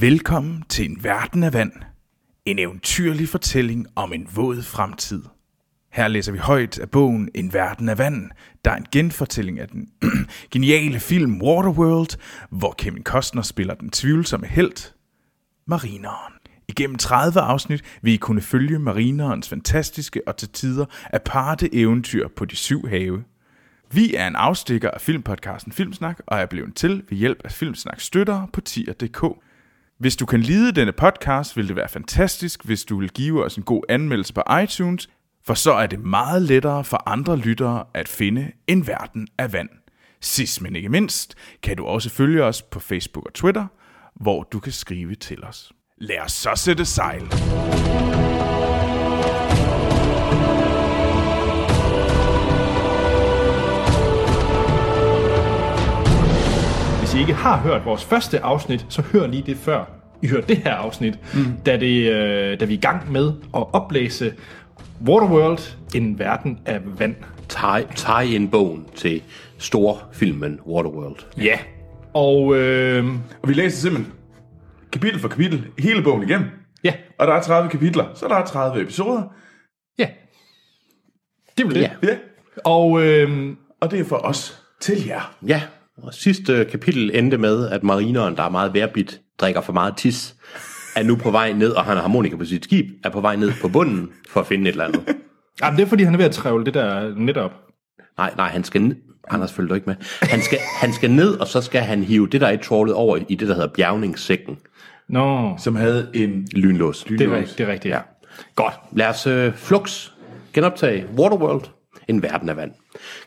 Velkommen til en verden af vand. En eventyrlig fortælling om en våd fremtid. Her læser vi højt af bogen En verden af vand, der er en genfortælling af den geniale film Waterworld, hvor Kevin Costner spiller den tvivlsomme held, Marineren. Igennem 30 afsnit vil I kunne følge Marinerens fantastiske og til tider aparte eventyr på de syv have. Vi er en afstikker af filmpodcasten Filmsnak og er blevet til ved hjælp af Filmsnak støttere på tier.dk. Hvis du kan lide denne podcast, vil det være fantastisk, hvis du vil give os en god anmeldelse på iTunes, for så er det meget lettere for andre lyttere at finde en verden af vand. Sidst men ikke mindst, kan du også følge os på Facebook og Twitter, hvor du kan skrive til os. Lad os så sætte sejl. Har hørt vores første afsnit, så hør lige det før I hører det her afsnit, mm. da, det, øh, da vi er i gang med at oplæse Waterworld, en verden af vand. Tag en bogen til storfilmen Waterworld. Ja. Og øh, Og vi læser simpelthen kapitel for kapitel hele bogen igennem. ja, Og der er 30 kapitler, så der er 30 episoder. ja. Det var det. Ja. Ja. Og øh, Og det er for os til jer. Ja, og sidste kapitel endte med, at marineren, der er meget værbit, drikker for meget tis, er nu på vej ned, og han har harmonika på sit skib, er på vej ned på bunden for at finde et eller andet. jamen, det er fordi, han er ved at trævle det der net op. Nej, nej, han skal ned. Anders følger du ikke med. Han skal, han skal ned, og så skal han hive det, der er i trawlet over i det, der hedder bjergningssækken. Nå, Som havde en... Lynlås. det er, rigtigt, det er rigtigt. Ja. Godt. Lad os øh, flux genoptage Waterworld, en verden af vand.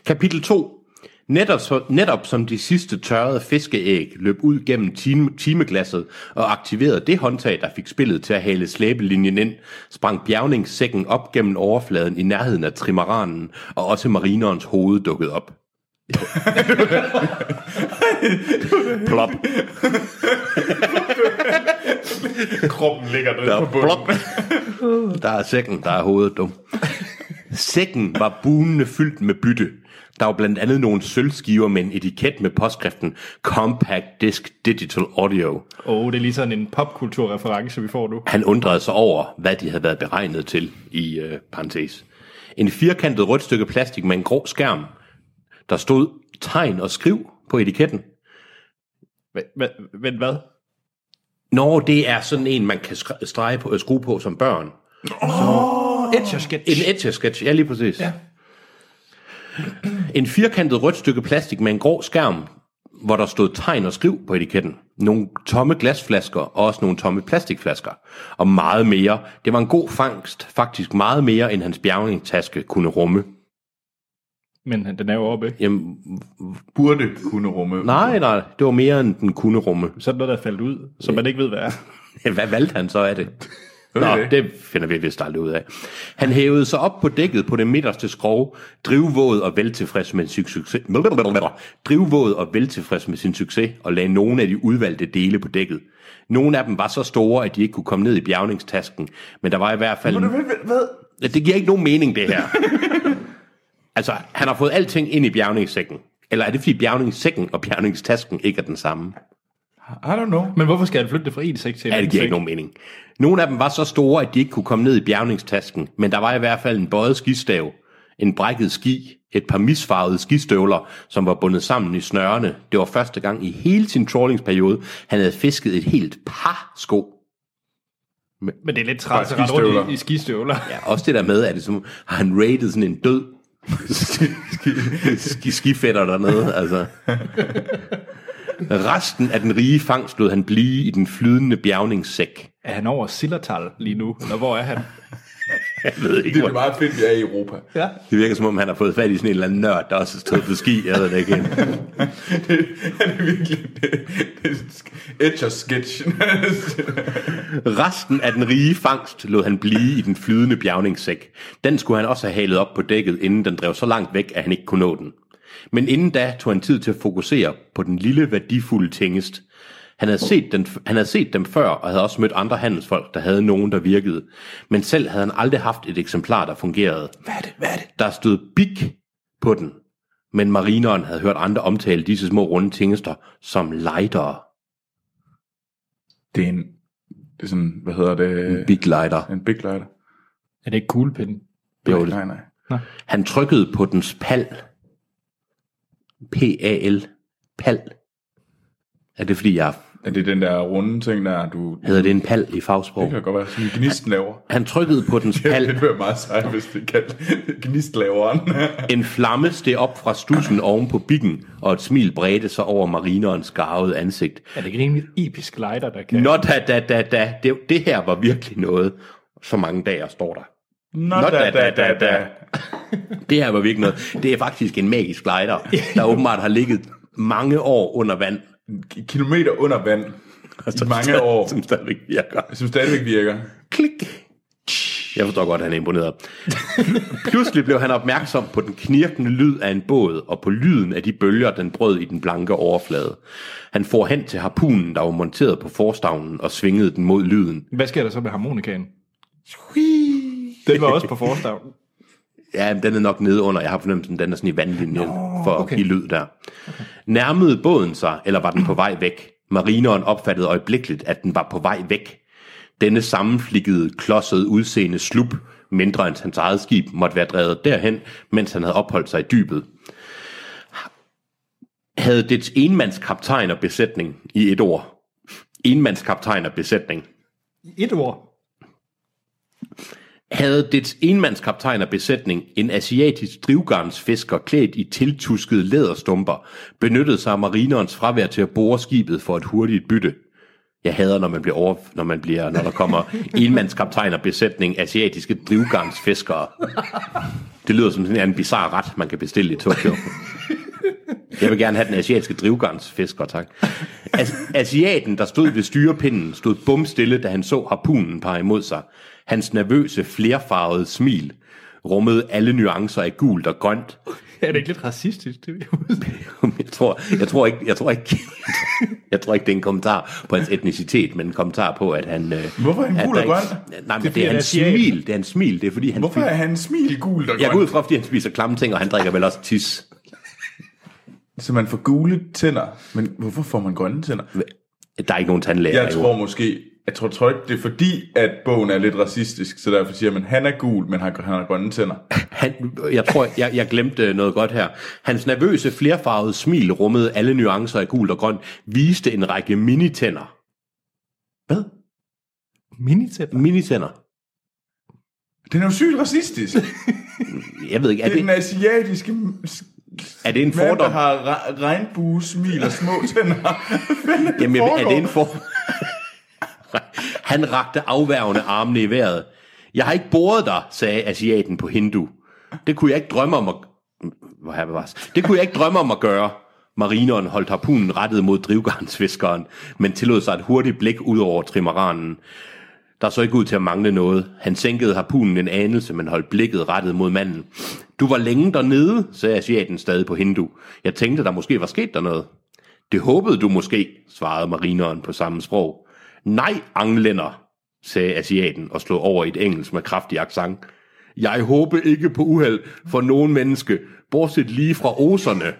Kapitel 2. Netop, så, netop som de sidste tørrede fiskeæg løb ud gennem time, timeglasset og aktiverede det håndtag, der fik spillet til at hale slæbelinjen ind, sprang bjergningssækken op gennem overfladen i nærheden af trimaranen, og også marinerens hoved dukkede op. Plop. Kroppen ligger nede Der på bunden. plop. der er sækken, der er hovedet dum. Sækken var bunende fyldt med bytte. Der var blandt andet nogle sølvskiver med en etiket med påskriften Compact Disc Digital Audio. Og det er lige sådan en popkulturreference, vi får nu. Han undrede sig over, hvad de havde været beregnet til i øh, parentes. En firkantet rødt stykke plastik med en grå skærm. Der stod tegn og skriv på etiketten. Men hvad? Når det er sådan en, man kan strege på, øh, skrue på som børn. Etch og sketch. En etch-sketch, ja lige præcis. Ja. En firkantet rødt stykke plastik med en grå skærm, hvor der stod tegn og skriv på etiketten. Nogle tomme glasflasker og også nogle tomme plastikflasker. Og meget mere. Det var en god fangst. Faktisk meget mere, end hans bjergningstaske kunne rumme. Men den er jo oppe, ikke? Jamen, Burde kunne rumme. nej, nej. Det var mere, end den kunne rumme. Så er der noget, der er faldet ud, som man ikke ved, hvad er. Hvad valgte han så af det? Nå, det? det finder vi vist aldrig ud af. Han hævede sig op på dækket på det midterste skrov, drivvåd og veltilfreds med sin succes. Drivvåd og veltilfreds med sin succes, og lagde nogle af de udvalgte dele på dækket. Nogle af dem var så store, at de ikke kunne komme ned i bjergningstasken, men der var i hvert fald... Hvad, Det giver ikke nogen mening, det her. altså, han har fået alting ind i bjergningssækken. Eller er det fordi bjergningssækken og bjergningstasken ikke er den samme? I don't know. Men hvorfor skal han flytte det fra en sæk til en Ja, det giver ikke nogen mening. Nogle af dem var så store, at de ikke kunne komme ned i bjergningstasken, men der var i hvert fald en bøjet skistav, en brækket ski, et par misfarvede skistøvler, som var bundet sammen i snørene. Det var første gang i hele sin trawlingsperiode, han havde fisket et helt par sko. Men det er lidt træt at Bare rette rundt i, i skistøvler. Ja, også det der med, at det som, har han rated sådan en død ski, skifætter dernede, altså. Resten af den rige fangst lod han blive i den flydende bjergningssæk. Er han over Sillertal lige nu? Eller hvor er han? Jeg ved ikke, Det er hvor, meget fedt, vi er i Europa. Ja. Det virker som om, han har fået fat i sådan en eller anden nørd, der også har stået på ski. Jeg ved det ikke. det, han er virkelig... Det, det er og sketch. Resten af den rige fangst lod han blive i den flydende bjergningssæk. Den skulle han også have halet op på dækket, inden den drev så langt væk, at han ikke kunne nå den. Men inden da tog han tid til at fokusere på den lille værdifulde tingest. Han havde, set den, han havde set dem før, og havde også mødt andre handelsfolk, der havde nogen, der virkede. Men selv havde han aldrig haft et eksemplar, der fungerede. Hvad er det? Hvad er det? Der stod big på den, men marineren havde hørt andre omtale disse små runde tingester som lightere. Det er en, det er sådan, hvad hedder det? Big lighter. En big lighter. Er det ikke kuglepinden? Jo, Nej, det. nej, nej. Han trykkede på dens pal. P-A-L. Pal. Er det fordi, jeg Er det den der runde ting, der du... hedder det en pal i Det fagsprog? kan godt være, som gnisten laver. Han trykkede på dens Det pal. ville være meget sejt, hvis det kaldte gnistlaveren. En flamme steg op fra stussen oven på biggen, og et smil bredte sig over marinerens garvede ansigt. Er det ikke en rimelig episk lighter, der kan... Nå da, da, da, da. Det, det her var virkelig noget. Så mange dage står der. Nå, da, da, da, da. Det her var virkelig noget. Det er faktisk en magisk lighter, der åbenbart har ligget mange år under vand. Kilometer under vand. I mange år. Som stadigvæk virker. Som stadigvæk virker. Klik. Jeg forstår godt, at han er imponeret. Pludselig blev han opmærksom på den knirkende lyd af en båd, og på lyden af de bølger, den brød i den blanke overflade. Han får hen til harpunen, der var monteret på forstavnen, og svingede den mod lyden. Hvad sker der så med harmonikaen? Den var også på forstavnen. Ja, den er nok nede under. Jeg har fornemmelsen, den er sådan i vandlinjen for okay. give lyd der. Okay. Nærmede båden sig, eller var den på vej væk? Marineren opfattede øjeblikkeligt, at den var på vej væk. Denne sammenflikkede, klodsede udseende slup, mindre end hans eget skib, måtte være drevet derhen, mens han havde opholdt sig i dybet. Havde dets enmandskaptajn og besætning i et ord. Enmandskaptajn og besætning. Et ord. Havde dets enmandskaptajn og besætning, en asiatisk drivgarnsfisker klædt i tiltuskede læderstumper, benyttede sig af marinerens fravær til at bore skibet for et hurtigt bytte. Jeg hader, når man bliver over, når man bliver, når der kommer enmandskaptajn og besætning, asiatiske drivgarnsfiskere. Det lyder som sådan en bizarre ret, man kan bestille i Tokyo. Jeg vil gerne have den asiatiske drivgarnsfisker, tak. As- asiaten, der stod ved styrepinden, stod bumstille, da han så harpunen pege imod sig. Hans nervøse, flerfarvede smil rummede alle nuancer af gult og grønt. Er det ikke lidt racistisk? Det Jeg tror, jeg tror ikke, jeg tror ikke, jeg tror ikke, det er en kommentar på hans etnicitet, men en kommentar på, at han... øh, Hvorfor er han gul og grøn? Nej, men Det er det, er han hans smil. Det er hans smil. Det er fordi, han... Hvorfor er han smil gul og Jeg går ud fra, fordi han spiser klamme ting, og han drikker vel også tis. Så man får gule tænder. Men hvorfor får man grønne tænder? Der er ikke nogen tandlæger. Jeg jo. tror måske, jeg tror, tror ikke, det er fordi, at bogen er lidt racistisk, så derfor siger man, han er gul, men han, han har grønne tænder. Han, jeg tror, jeg, jeg glemte noget godt her. Hans nervøse, flerfarvede smil rummede alle nuancer af gult og grønt, viste en række minitænder. Hvad? Minitæt. Minitænder? Den er jo sygt racistisk. Jeg ved ikke, er Det er den det, asiatiske er det en mand, der fordom? har re- regnbuesmil og små tænder. Jamen, er det en for... Han rakte afværgende armene i vejret. Jeg har ikke boret dig, sagde asiaten på hindu. Det kunne jeg ikke drømme om at... Hvor her bevares. Det kunne jeg ikke drømme om at gøre. Marineren holdt harpunen rettet mod drivgarnsfiskeren, men tillod sig et hurtigt blik ud over trimaranen. Der så ikke ud til at mangle noget. Han sænkede harpunen en anelse, men holdt blikket rettet mod manden. Du var længe dernede, sagde asiaten stadig på hindu. Jeg tænkte, der måske var sket der noget. Det håbede du måske, svarede marineren på samme sprog. Nej, anglænder, sagde asiaten og slog over i et engelsk med kraftig accent. Jeg håber ikke på uheld for nogen menneske, bortset lige fra oserne.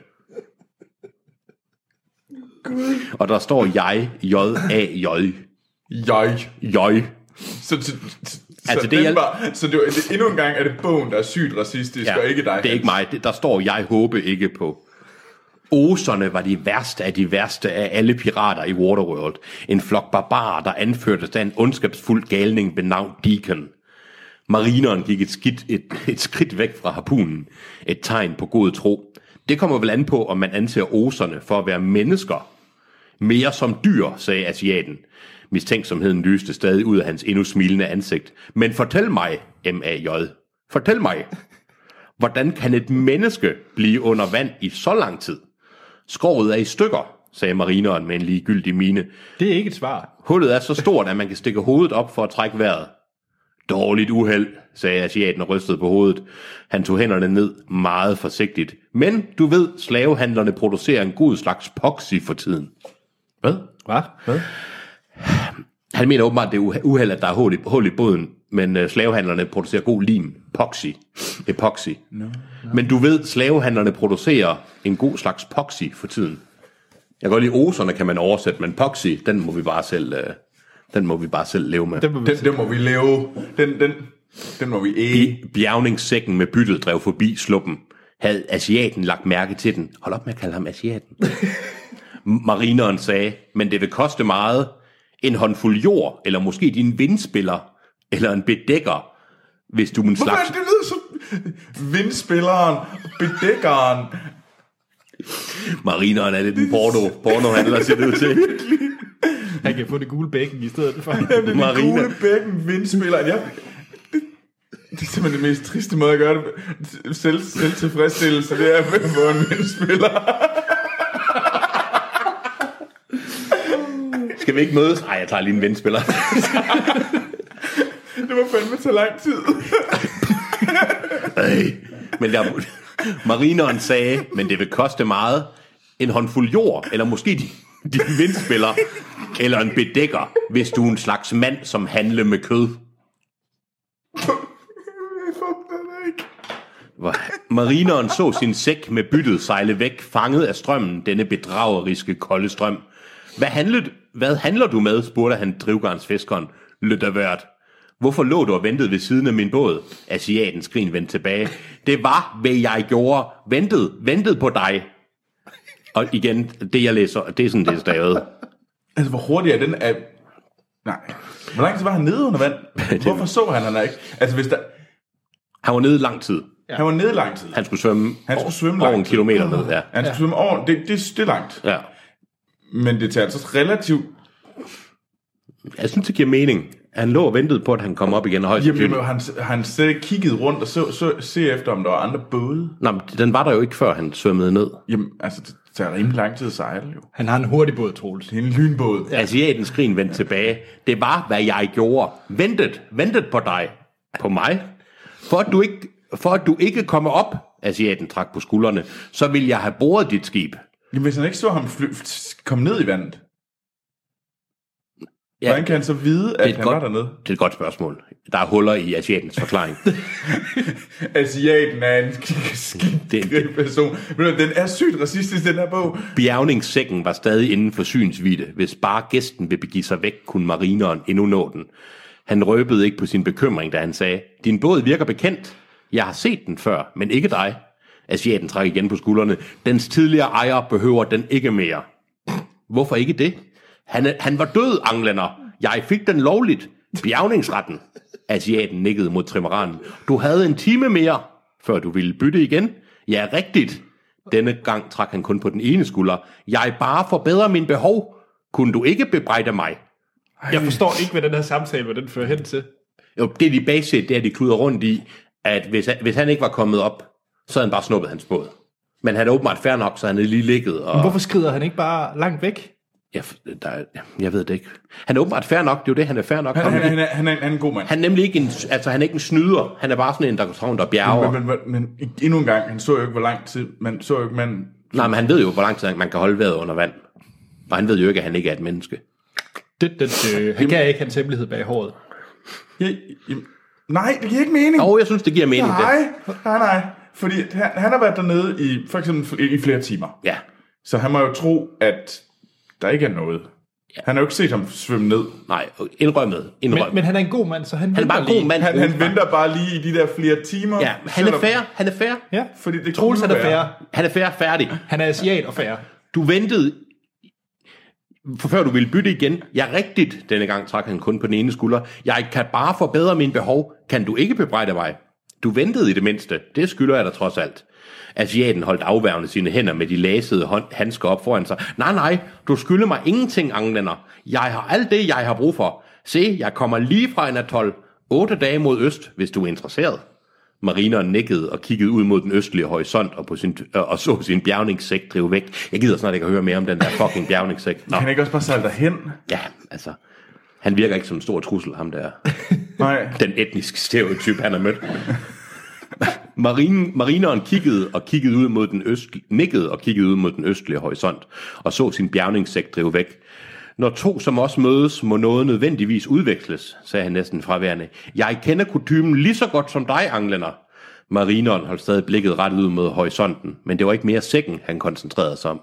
Og der står jeg, J-A-J. Jeg. J. Så, så, så, Altså, så, det er- var, så det var, det, endnu en gang er det bogen, der er sygt racistisk, ja, og ikke dig. det er ikke mig. Det- Der står, jeg håber ikke på. Oserne var de værste af de værste af alle pirater i Waterworld. En flok barbarer, der anførtes af en ondskabsfuld galning ved navn Deacon. Marineren gik et, skidt, et, et skridt væk fra harpunen. Et tegn på god tro. Det kommer vel an på, om man anser oserne for at være mennesker. Mere som dyr, sagde asiaten. Mistænksomheden lyste stadig ud af hans endnu smilende ansigt. Men fortæl mig, M.A.J. Fortæl mig, hvordan kan et menneske blive under vand i så lang tid? Skroget er i stykker, sagde marineren med en ligegyldig mine. Det er ikke et svar. Hullet er så stort, at man kan stikke hovedet op for at trække vejret. Dårligt uheld, sagde asiaten og rystede på hovedet. Han tog hænderne ned meget forsigtigt. Men du ved, slavehandlerne producerer en god slags poxy for tiden. Hvad? Hvad? Hvad? Han mener åbenbart, det er uhe- uheld, at der er hul i, hul i båden, men uh, slavehandlerne producerer god lim. Poxy. Epoxy. No, no. Men du ved, slavehandlerne producerer en god slags poxy for tiden. Jeg kan godt lide oserne, kan man oversætte, men poxy, den må vi bare selv... Uh... Den må vi bare selv leve med. Den må vi Den, den må vi leve. Den, den, den må vi æge. I bjergningssækken med byttet drev forbi sluppen, havde asiaten lagt mærke til den. Hold op med at kalde ham asiaten. Marineren sagde, men det vil koste meget. En håndfuld jord, eller måske din vindspiller, eller en bedækker, hvis du er en Hvorfor slags... er det, det lyder så... Vindspilleren, bedækkeren. Marineren er lidt en porno, pornohandler, ser det ud til. Han kan få det gule bækken i stedet for. Jamen, det er den Marina. gule bækken, vindspilleren. Jeg, det, det er simpelthen det mest triste måde at gøre det. Selv, selvtilfredsstillelse, det er at få en vindspiller. Skal vi ikke mødes? Nej, jeg tager lige en vindspiller. Det må fandme tage lang tid. Ej. Men der, marineren sagde, men det vil koste meget. En håndfuld jord, eller måske din, din vindspiller, eller en bedækker, hvis du er en slags mand, som handler med kød. Hvor- Marineren så sin sæk med byttet sejle væk, fanget af strømmen, denne bedrageriske kolde strøm. Hvad, handlede, hvad handler du med, spurgte han drivgarnsfiskeren, Løddervært. Hvorfor lå du og ventede ved siden af min båd? Asiaten skrin vendte tilbage. Det var, hvad jeg gjorde. Ventede, ventede på dig. Og igen, det jeg læser, det er sådan, det er stavet. Altså, hvor hurtigt er den af... Nej. Hvor lang tid var han nede under vand? Hvorfor så han han ikke? Altså, hvis der... Han var nede lang tid. Ja. Han var nede lang tid. Han skulle svømme, Han skulle svømme over lang en kilometer ned. Ja. Han skulle svømme over... Det, det, det er langt. ja. Men det tager altså relativt... Jeg synes, det giver mening. Han lå og ventede på, at han kom op igen. Og højst Jamen, jamen, han, han slet ikke kigget rundt og så, så, se efter, om der var andre både. Nå, men den var der jo ikke, før han svømmede ned. Jamen, altså, det tager rimelig lang tid at sejle, jo. Han har en hurtig båd, Troels. Det er en lynbåd. Ja. Asiatens skrin vendte tilbage. Det var, hvad jeg gjorde. Ventet, ventet på dig. På mig. For at du ikke, for at du ikke kommer op, asiaten trak på skuldrene, så vil jeg have boret dit skib. Jamen, hvis han ikke så ham fly, komme ned i vandet, Ja. hvordan kan han så vide, at han godt- var dernede? Det er et godt spørgsmål. Der er huller i asiatens forklaring. Asiaten er en skidt person. Men den er sygt racistisk, den her bog. Bjergningssækken var stadig inden for synsvidde. Hvis bare gæsten vil begive sig væk, kunne marineren endnu nå den. Han røbede ikke på sin bekymring, da han sagde, din båd virker bekendt. Jeg har set den før, men ikke dig. Asiaten trak igen på skuldrene. Dens tidligere ejer behøver den ikke mere. Hvorfor ikke det? Han, er- han var død, anglænder. Jeg fik den lovligt. Bjergningsretten. Asiaten nikkede mod trimmeranden. Du havde en time mere, før du ville bytte igen. Ja, rigtigt. Denne gang trak han kun på den ene skulder. Jeg bare forbedrer min behov. Kunne du ikke bebrejde mig? Jeg forstår ikke, hvad den her samtale, hvad den fører hen til. Jo, det de basic, det er, de kluder rundt i, at hvis han, hvis han ikke var kommet op, så havde han bare snuppet hans båd. Men han er åbenbart fair nok, så han havde lige ligget. Og, Hvorfor skrider han ikke bare langt væk? Jeg, der, er- jeg ved det ikke. Han er åbenbart fair nok, det er jo det, han er fair nok. Han, Han, han, er, han, er, han er en god mand. han er nemlig ikke en, altså han er ikke en snyder. Han er bare sådan en, der går rundt og bjerger. Men, men, men, men endnu en gang, han så jo ikke, hvor lang tid, man så jo ikke, man... Nej, men han ved jo, hvor lang tid man kan holde vejret under vand. Og han ved jo ikke, at han ikke er et menneske. Det, det, det. Han kan ikke hans hemmelighed bag håret. Jeg, jeg, nej, det giver ikke mening. Og jeg synes, det giver mening. nej, Det. nej, nej. Fordi han, han har været dernede i, for eksempel i flere timer. Ja. Så han må jo tro, at der ikke er noget. Han har jo ikke set ham svømme ned. Nej, indrømmet. indrømmet. Men, men han er en god mand, så han, han er bare en god mand. Han, han venter bare lige i de der flere timer. Ja, han er fair. Han er fair. Ja. Fordi det Troels han er fair. Han er fair færdig. Han er asiat og fair. Du ventede, for før du ville bytte igen. Ja, rigtigt. Denne gang trak han kun på den ene skulder. Jeg kan bare forbedre min behov. Kan du ikke bebrejde mig? Du ventede i det mindste. Det skylder jeg dig trods alt. Asiaten holdt afværgende sine hænder med de lasede hånd, handsker op foran sig. Nej, nej, du skylder mig ingenting, anglænder. Jeg har alt det, jeg har brug for. Se, jeg kommer lige fra en atol. Otte dage mod øst, hvis du er interesseret. Marineren nikkede og kiggede ud mod den østlige horisont og, på sin, øh, og så sin bjergningssæk drive væk. Jeg gider snart ikke at høre mere om den der fucking bjergningssæk. Nå, Kan ikke også bare sejle derhen? ja, altså. Han virker ikke som en stor trussel, ham der. Nej. Den etniske stereotyp, han har mødt. Marine, marineren kiggede og kiggede ud mod den øst, nikkede og kiggede ud mod den østlige horisont og så sin bjergningssæk drive væk. Når to som os mødes, må noget nødvendigvis udveksles, sagde han næsten fraværende. Jeg kender kutymen lige så godt som dig, anglænder. Marineren holdt stadig blikket rettet ud mod horisonten, men det var ikke mere sækken, han koncentrerede sig om.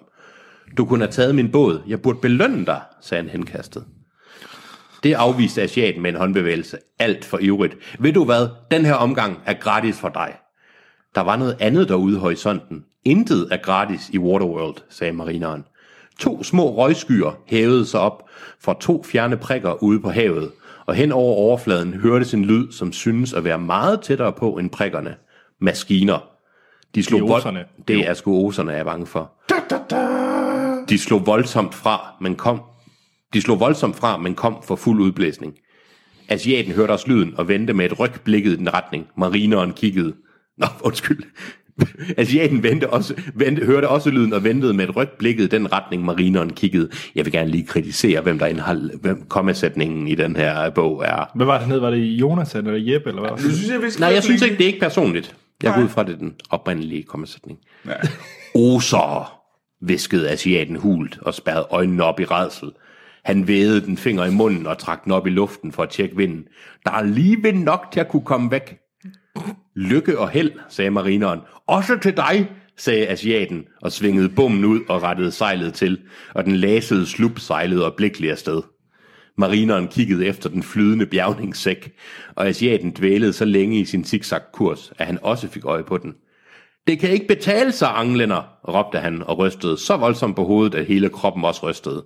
Du kunne have taget min båd. Jeg burde belønne dig, sagde han henkastet. Det afviste asiaten med en håndbevægelse. Alt for ivrigt. Ved du hvad? Den her omgang er gratis for dig. Der var noget andet derude i horisonten. Intet er gratis i Waterworld, sagde marineren. To små røgskyer hævede sig op fra to fjerne prikker ude på havet, og hen over overfladen hørtes en lyd, som synes at være meget tættere på end prikkerne. Maskiner. De slog Det er Det er sgu oserne, er jeg bange for. De slog voldsomt fra, men kom. De slog voldsomt fra, men kom for fuld udblæsning. Asiaten hørte også lyden og vendte med et ryg blikket i den retning. Marineren kiggede. Nå, undskyld. Asiaten vendte også, vendte, hørte også lyden og ventede med et ryg blikket i den retning, marineren kiggede. Jeg vil gerne lige kritisere, hvem der indhold, hvem kommasætningen i den her bog er. Hvad var det ned? Var det Jonathan eller Jeppe, eller hvad? Nu synes jeg, vi skal Nej, jeg synes ikke, det er ikke personligt. Jeg går ud fra, det er den oprindelige kommasætning. Oser, viskede asiaten hult og spærrede øjnene op i redsel. Han vædede den finger i munden og trak den op i luften for at tjekke vinden. Der er lige vind nok til at kunne komme væk. Lykke og held, sagde marineren. Også til dig, sagde asiaten og svingede bommen ud og rettede sejlet til, og den lasede slup sejlede øjeblikkeligt afsted. Marineren kiggede efter den flydende bjergningssæk, og asiaten dvælede så længe i sin zigzag-kurs, at han også fik øje på den. Det kan ikke betale sig, anglænder, råbte han og rystede så voldsomt på hovedet, at hele kroppen også rystede.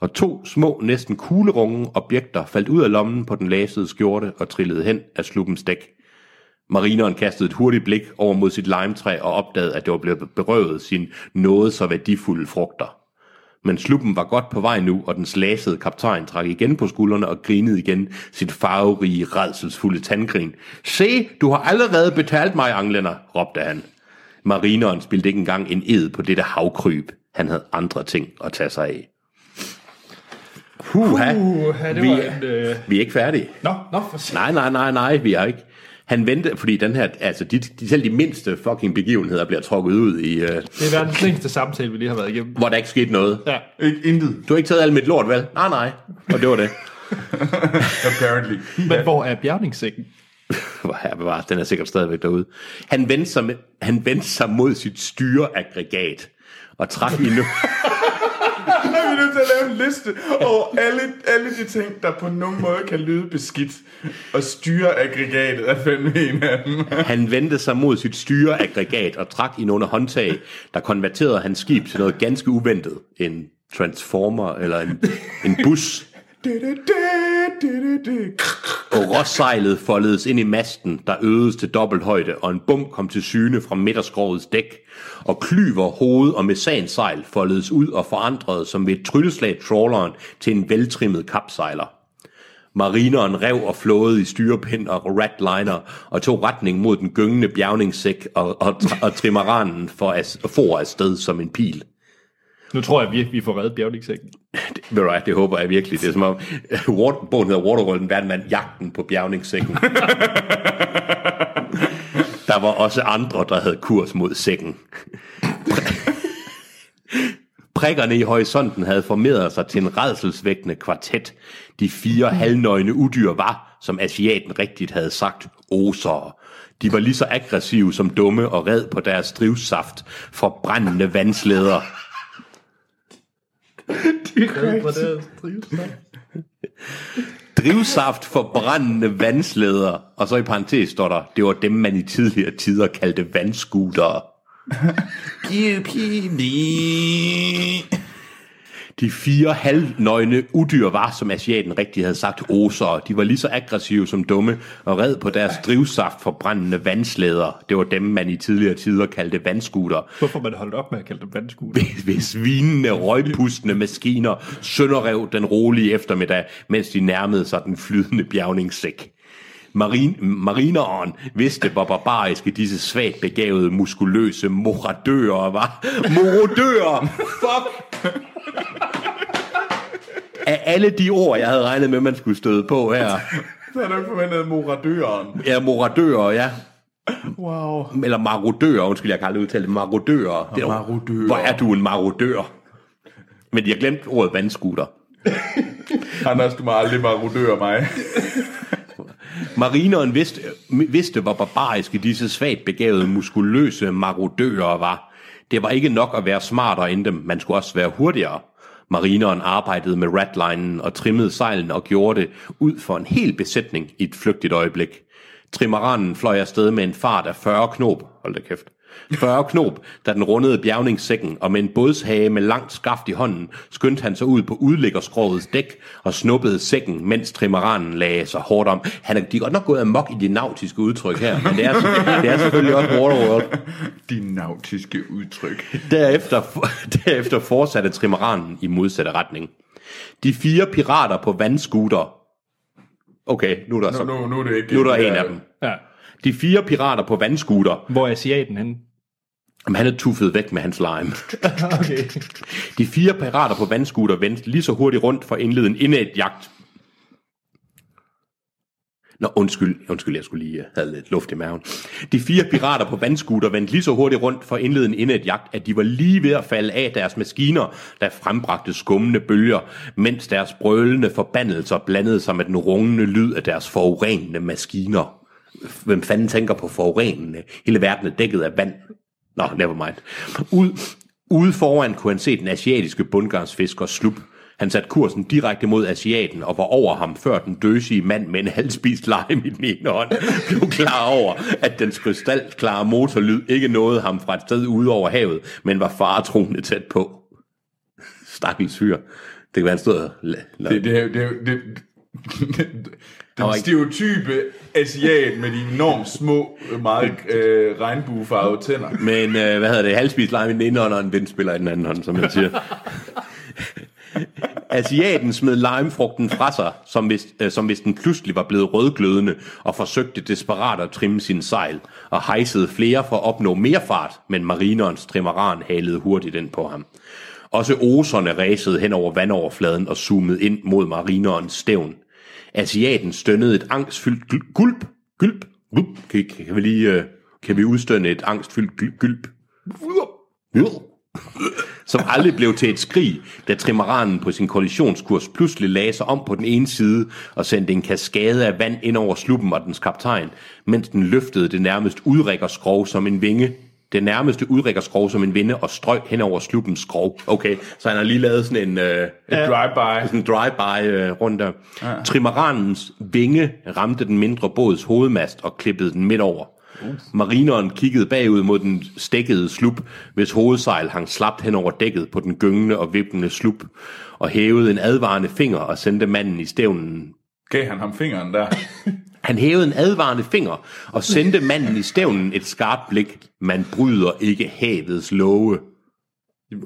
Og to små, næsten kuglerunge objekter faldt ud af lommen på den lasede skjorte og trillede hen af sluppens dæk. Marineren kastede et hurtigt blik over mod sit limetræ og opdagede, at det var blevet berøvet sin noget så værdifulde frugter. Men sluppen var godt på vej nu, og den slasede kaptajn trak igen på skuldrene og grinede igen sit farverige, redselsfulde tandgrin. Se, du har allerede betalt mig, anglænder, råbte han. Marineren spildte ikke engang en ed på dette havkryb. Han havde andre ting at tage sig af. Puha, Uha, det vi, var en... Øh... vi er ikke færdige. Nå, nå, for. Nej, nej, nej, nej, vi er ikke. Han ventede, fordi den her, altså de, de, selv de mindste fucking begivenheder bliver trukket ud i, uh, Det er verdens længste samtale, vi lige har været igennem. hvor der ikke skete noget. Ja. Ikke intet, Du har ikke taget alt mit lort, vel? Nej, nej. Og det var det. apparently. Men hvor er bjergningssækken? Hvor her bevares, den er sikkert stadigvæk derude. Han vendte sig, med, han vendte sig mod sit styreaggregat og trak i nu. Er nødt til at lave en liste over alle, alle de ting, der på nogen måde kan lyde beskidt. Og styre aggregatet er fandme en af dem. Han vendte sig mod sit styreaggregat og trak i nogle håndtag, der konverterede hans skib til noget ganske uventet. En transformer eller en, en bus. Og råsejlet foldedes ind i masten, der øgedes til dobbelt højde, og en bum kom til syne fra midterskrogets dæk. Og klyver, hoved og mesansejl foldedes ud og forandrede som ved et trylleslag trawleren til en veltrimmet kapsejler. Marineren rev og flåede i styrepind og ratliner og tog retning mod den gyngende bjergningssæk og, og, og trimaranen for at for afsted som en pil. Nu tror jeg virkelig, vi får reddet bjergningssækken. Ved du det håber jeg virkelig. Det er som om, Water, bogen hedder Waterworld, en verden jagten på bjergningssækken. Der var også andre, der havde kurs mod sækken. Prikkerne i horisonten havde formeret sig til en redselsvækkende kvartet. De fire halvnøgne udyr var, som asiaten rigtigt havde sagt, osere. De var lige så aggressive som dumme og red på deres drivsaft for brændende vandslæder. Drivsaft for brændende vandslæder. Og så i parentes står der, det var dem, man i tidligere tider kaldte vandskutere. De fire halvnøgne udyr var, som asiaten rigtig havde sagt, osere. De var lige så aggressive som dumme og red på deres drivsaft for brændende vandslæder. Det var dem, man i tidligere tider kaldte vandskuter. Hvorfor man holdt op med at kalde dem vandskuter? Ved svinende, røgpustende maskiner sønderrev den rolige eftermiddag, mens de nærmede sig den flydende bjergningssæk. Marin, marineren vidste, hvor barbariske disse svagt begavede, muskuløse moradører var. Morodører! Fuck! Af alle de ord, jeg havde regnet med, man skulle støde på her. Så har du ikke forventet moradøren. Ja, moradører, ja. Wow. Eller marodører, undskyld, jeg kan aldrig udtale det. Marodører. Det er, marodører. Hvor er du en marodør? Men de har glemt ordet vandskuter. Anders, du må aldrig marodøre mig. Marineren vidste, vidste, hvor barbariske disse svagt begavede, muskuløse marodører var. Det var ikke nok at være smartere end dem, man skulle også være hurtigere. Marineren arbejdede med ratlinen og trimmede sejlen og gjorde det ud for en hel besætning i et flygtigt øjeblik. Trimaranen fløj afsted med en fart af 40 knop. Hold da kæft. 40 knop, da den rundede bjergningssækken, og med en bådshage med langt skaft i hånden, skyndte han sig ud på udlæggerskrogets dæk og snuppede sækken, mens trimaranen lagde sig hårdt om. Han er, de er godt nok gået amok i de nautiske udtryk her, men det er, det er selvfølgelig også Waterworld. De nautiske udtryk. Derefter, derefter fortsatte trimaranen i modsatte retning. De fire pirater på vandskuter. Okay, nu er der, Nu, så, nu, nu er det ikke... nu er der det en af dem. Ja. De fire pirater på vandskuter, Hvor er asiaten henne? jamen, han er tuffet væk med hans lime. okay. De fire pirater på vandskuter vendte lige så hurtigt rundt for at indlede en indad jagt. Nå, undskyld, undskyld, jeg skulle lige have lidt luft i maven. De fire pirater på vandskuter vendte lige så hurtigt rundt for at indlede en indad jagt, at de var lige ved at falde af deres maskiner, der frembragte skummende bølger, mens deres brølende forbandelser blandede sig med den rungende lyd af deres forurenende maskiner. Hvem fanden tænker på forurenende? Hele verden er dækket af vand. Nå, never mind. Ud, ude foran kunne han se den asiatiske bundgarnsfisker slup. Han satte kursen direkte mod asiaten og var over ham, før den døsige mand med en halvspist lime i den ene hånd blev klar over, at dens krystalklare motorlyd ikke nåede ham fra et sted ude over havet, men var faretroende tæt på. Stakkels fyr. Det kan være, han stod og... Det, det, det, det, den ikke- stereotype asiat med de enormt små, meget øh, regnbuefarvede tænder. Men øh, hvad hedder det? Halvspist lime i den ene hånd, og en vindspiller i den anden hånd, som man siger. Asiaten smed limefrugten fra sig, som hvis, øh, som hvis den pludselig var blevet rødglødende, og forsøgte desperat at trimme sin sejl, og hejsede flere for at opnå mere fart, men marinerens trimaran halede hurtigt ind på ham. Også oserne ræsede hen over vandoverfladen og zoomede ind mod marinerens stævn. Asiaten stønnede et angstfyldt gulp, gulp, gulp. Kan, kan vi lige, øh, kan vi udstønne et angstfyldt gulp? som aldrig blev til et skrig, da trimaranen på sin kollisionskurs pludselig lagde sig om på den ene side og sendte en kaskade af vand ind over sluppen og dens kaptajn, mens den løftede det nærmest udrækkerskrog som en vinge. Det nærmeste udrækkerskrog som en vinde og strøg hen over sluppens skrog. Okay, så han har lige lavet sådan en... Øh, Et drive-by. sådan en drive-by øh, rundt der. Ja. Trimaranens vinge ramte den mindre båds hovedmast og klippede den midt over. Marineren kiggede bagud mod den stækkede slup, hvis hovedsejl hang slapt hen over dækket på den gyngende og vippende slup, og hævede en advarende finger og sendte manden i stævnen. Gav han ham fingeren der? Han hævede en advarende finger og sendte manden i stævnen et skarpt blik. Man bryder ikke havets love.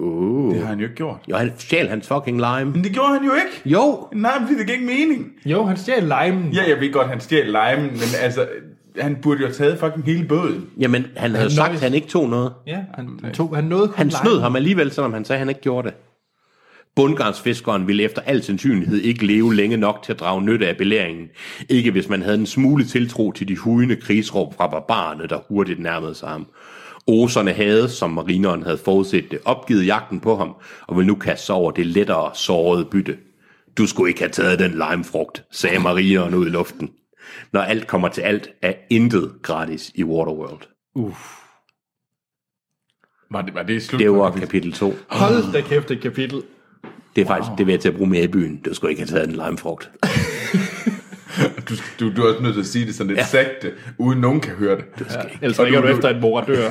Oh. Det har han jo ikke gjort. Jo, han stjal hans fucking lime. Men det gjorde han jo ikke. Jo, Nej, fordi det gav ikke mening. Jo, han stjal limen. Ja, jeg ved godt, han stjal limen, men altså, han burde jo have taget fucking hele båden. jamen han havde Han sagt, nøjes- at han ikke tog noget. Ja, han, tog, han nåede Han snød ham alligevel, selvom han sagde, at han ikke gjorde det. Bundgarnsfiskeren ville efter al sandsynlighed ikke leve længe nok til at drage nytte af belæringen. Ikke hvis man havde en smule tiltro til de hujende krigsråb fra barbarerne, der hurtigt nærmede sig ham. Oserne havde, som marineren havde forudset det, opgivet jagten på ham, og ville nu kaste sig over det lettere sårede bytte. Du skulle ikke have taget den limefrugt, sagde marineren ud i luften. Når alt kommer til alt, er intet gratis i Waterworld. Var det, var det slut? Det var kapitel? kapitel 2. Hold da kæft, et kapitel. Det er faktisk, det vil jeg til at bruge mere i byen. Du skulle ikke have taget en limefrugt. Du, du, du er også nødt til at sige det sådan lidt ja. sagte, uden nogen kan høre det. Ja, ellers ringer du- du du- efter en moradør.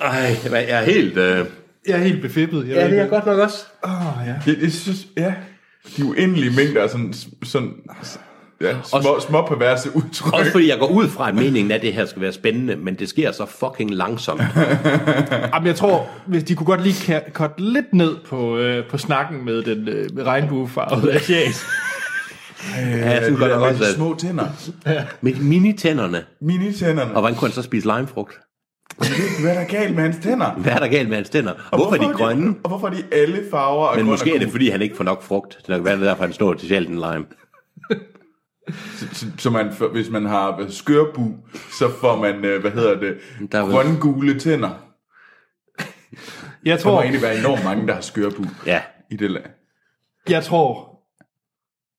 Ej, jeg er helt... Øh... Jeg er helt befippet. Jeg ved ikke, godt nok også. Åh, ja. Jeg, jeg synes, ja, de uendelige mængder af sådan, sådan ja, små, små perverse udtryk. Også fordi jeg går ud fra, at meningen er, at det her skal være spændende, men det sker så fucking langsomt. Jamen, jeg tror, hvis de kunne godt lige korte lidt ned på, øh, på snakken med den øh, med regnbuefarvede asiat. Ja, jeg synes de godt nok også, at små tænder. med minitænderne. Minitænderne. Og hvordan kunne han så spise limefrugt? Hvad er der galt med hans tænder? Hvad er der galt med hans tænder? Og hvorfor er de grønne? Og hvorfor er de alle farver? Men måske er det, fordi han ikke får nok frugt. Det kan være, det er derfor, han står til sjældent lime. Så, så man, hvis man har skørbu, så får man, øh, hvad hedder det, Der er vel- grøngule tænder. Jeg Der må tror, egentlig være enormt mange, der har skørbu Ja, i det land. jeg tror...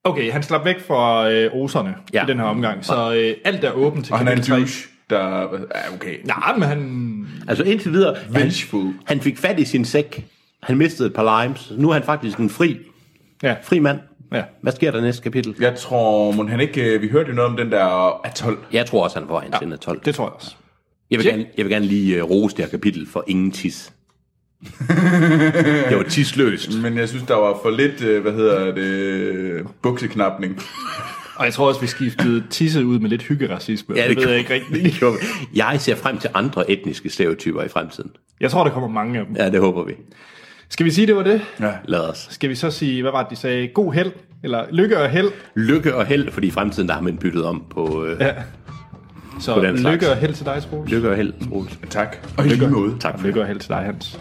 Okay, han slap væk fra øh, oserne Ja. i den her omgang, så øh, alt er åbent til Og han er en kapitel 3. douche. der... Ja, okay. Nej, men han... Altså indtil videre, han, Vengeful. han fik fat i sin sæk. Han mistede et par limes. Nu er han faktisk en fri, Ja, fri mand. Ja. Hvad sker der næste kapitel? Jeg tror, må han ikke... øh, Vi hørte jo noget om den der atol. Jeg tror også, han får en ja, 12. Det tror jeg også. Jeg vil, Check. gerne, jeg vil gerne lige uh, rose det her kapitel for ingen tis. det var tisløst. Men jeg synes, der var for lidt, øh, hvad hedder det, bukseknapning. Og jeg tror også, vi skiftede tisse ud med lidt hyggeracisme. Ja, det, det ved jeg ikke rigtigt. det. Jeg ser frem til andre etniske stereotyper i fremtiden. Jeg tror, der kommer mange af dem. Ja, det håber vi. Skal vi sige, det var det? Ja. Lad os. Skal vi så sige, hvad var det, de sagde? God held? Eller lykke og held? Lykke og held, fordi i fremtiden der har man byttet om på øh, ja. Så På den slags. lykke og held til dig, Troels. lykke og held, Troels. Tak. Og lige måde. Tak for. Lykke og held til dig, Hans.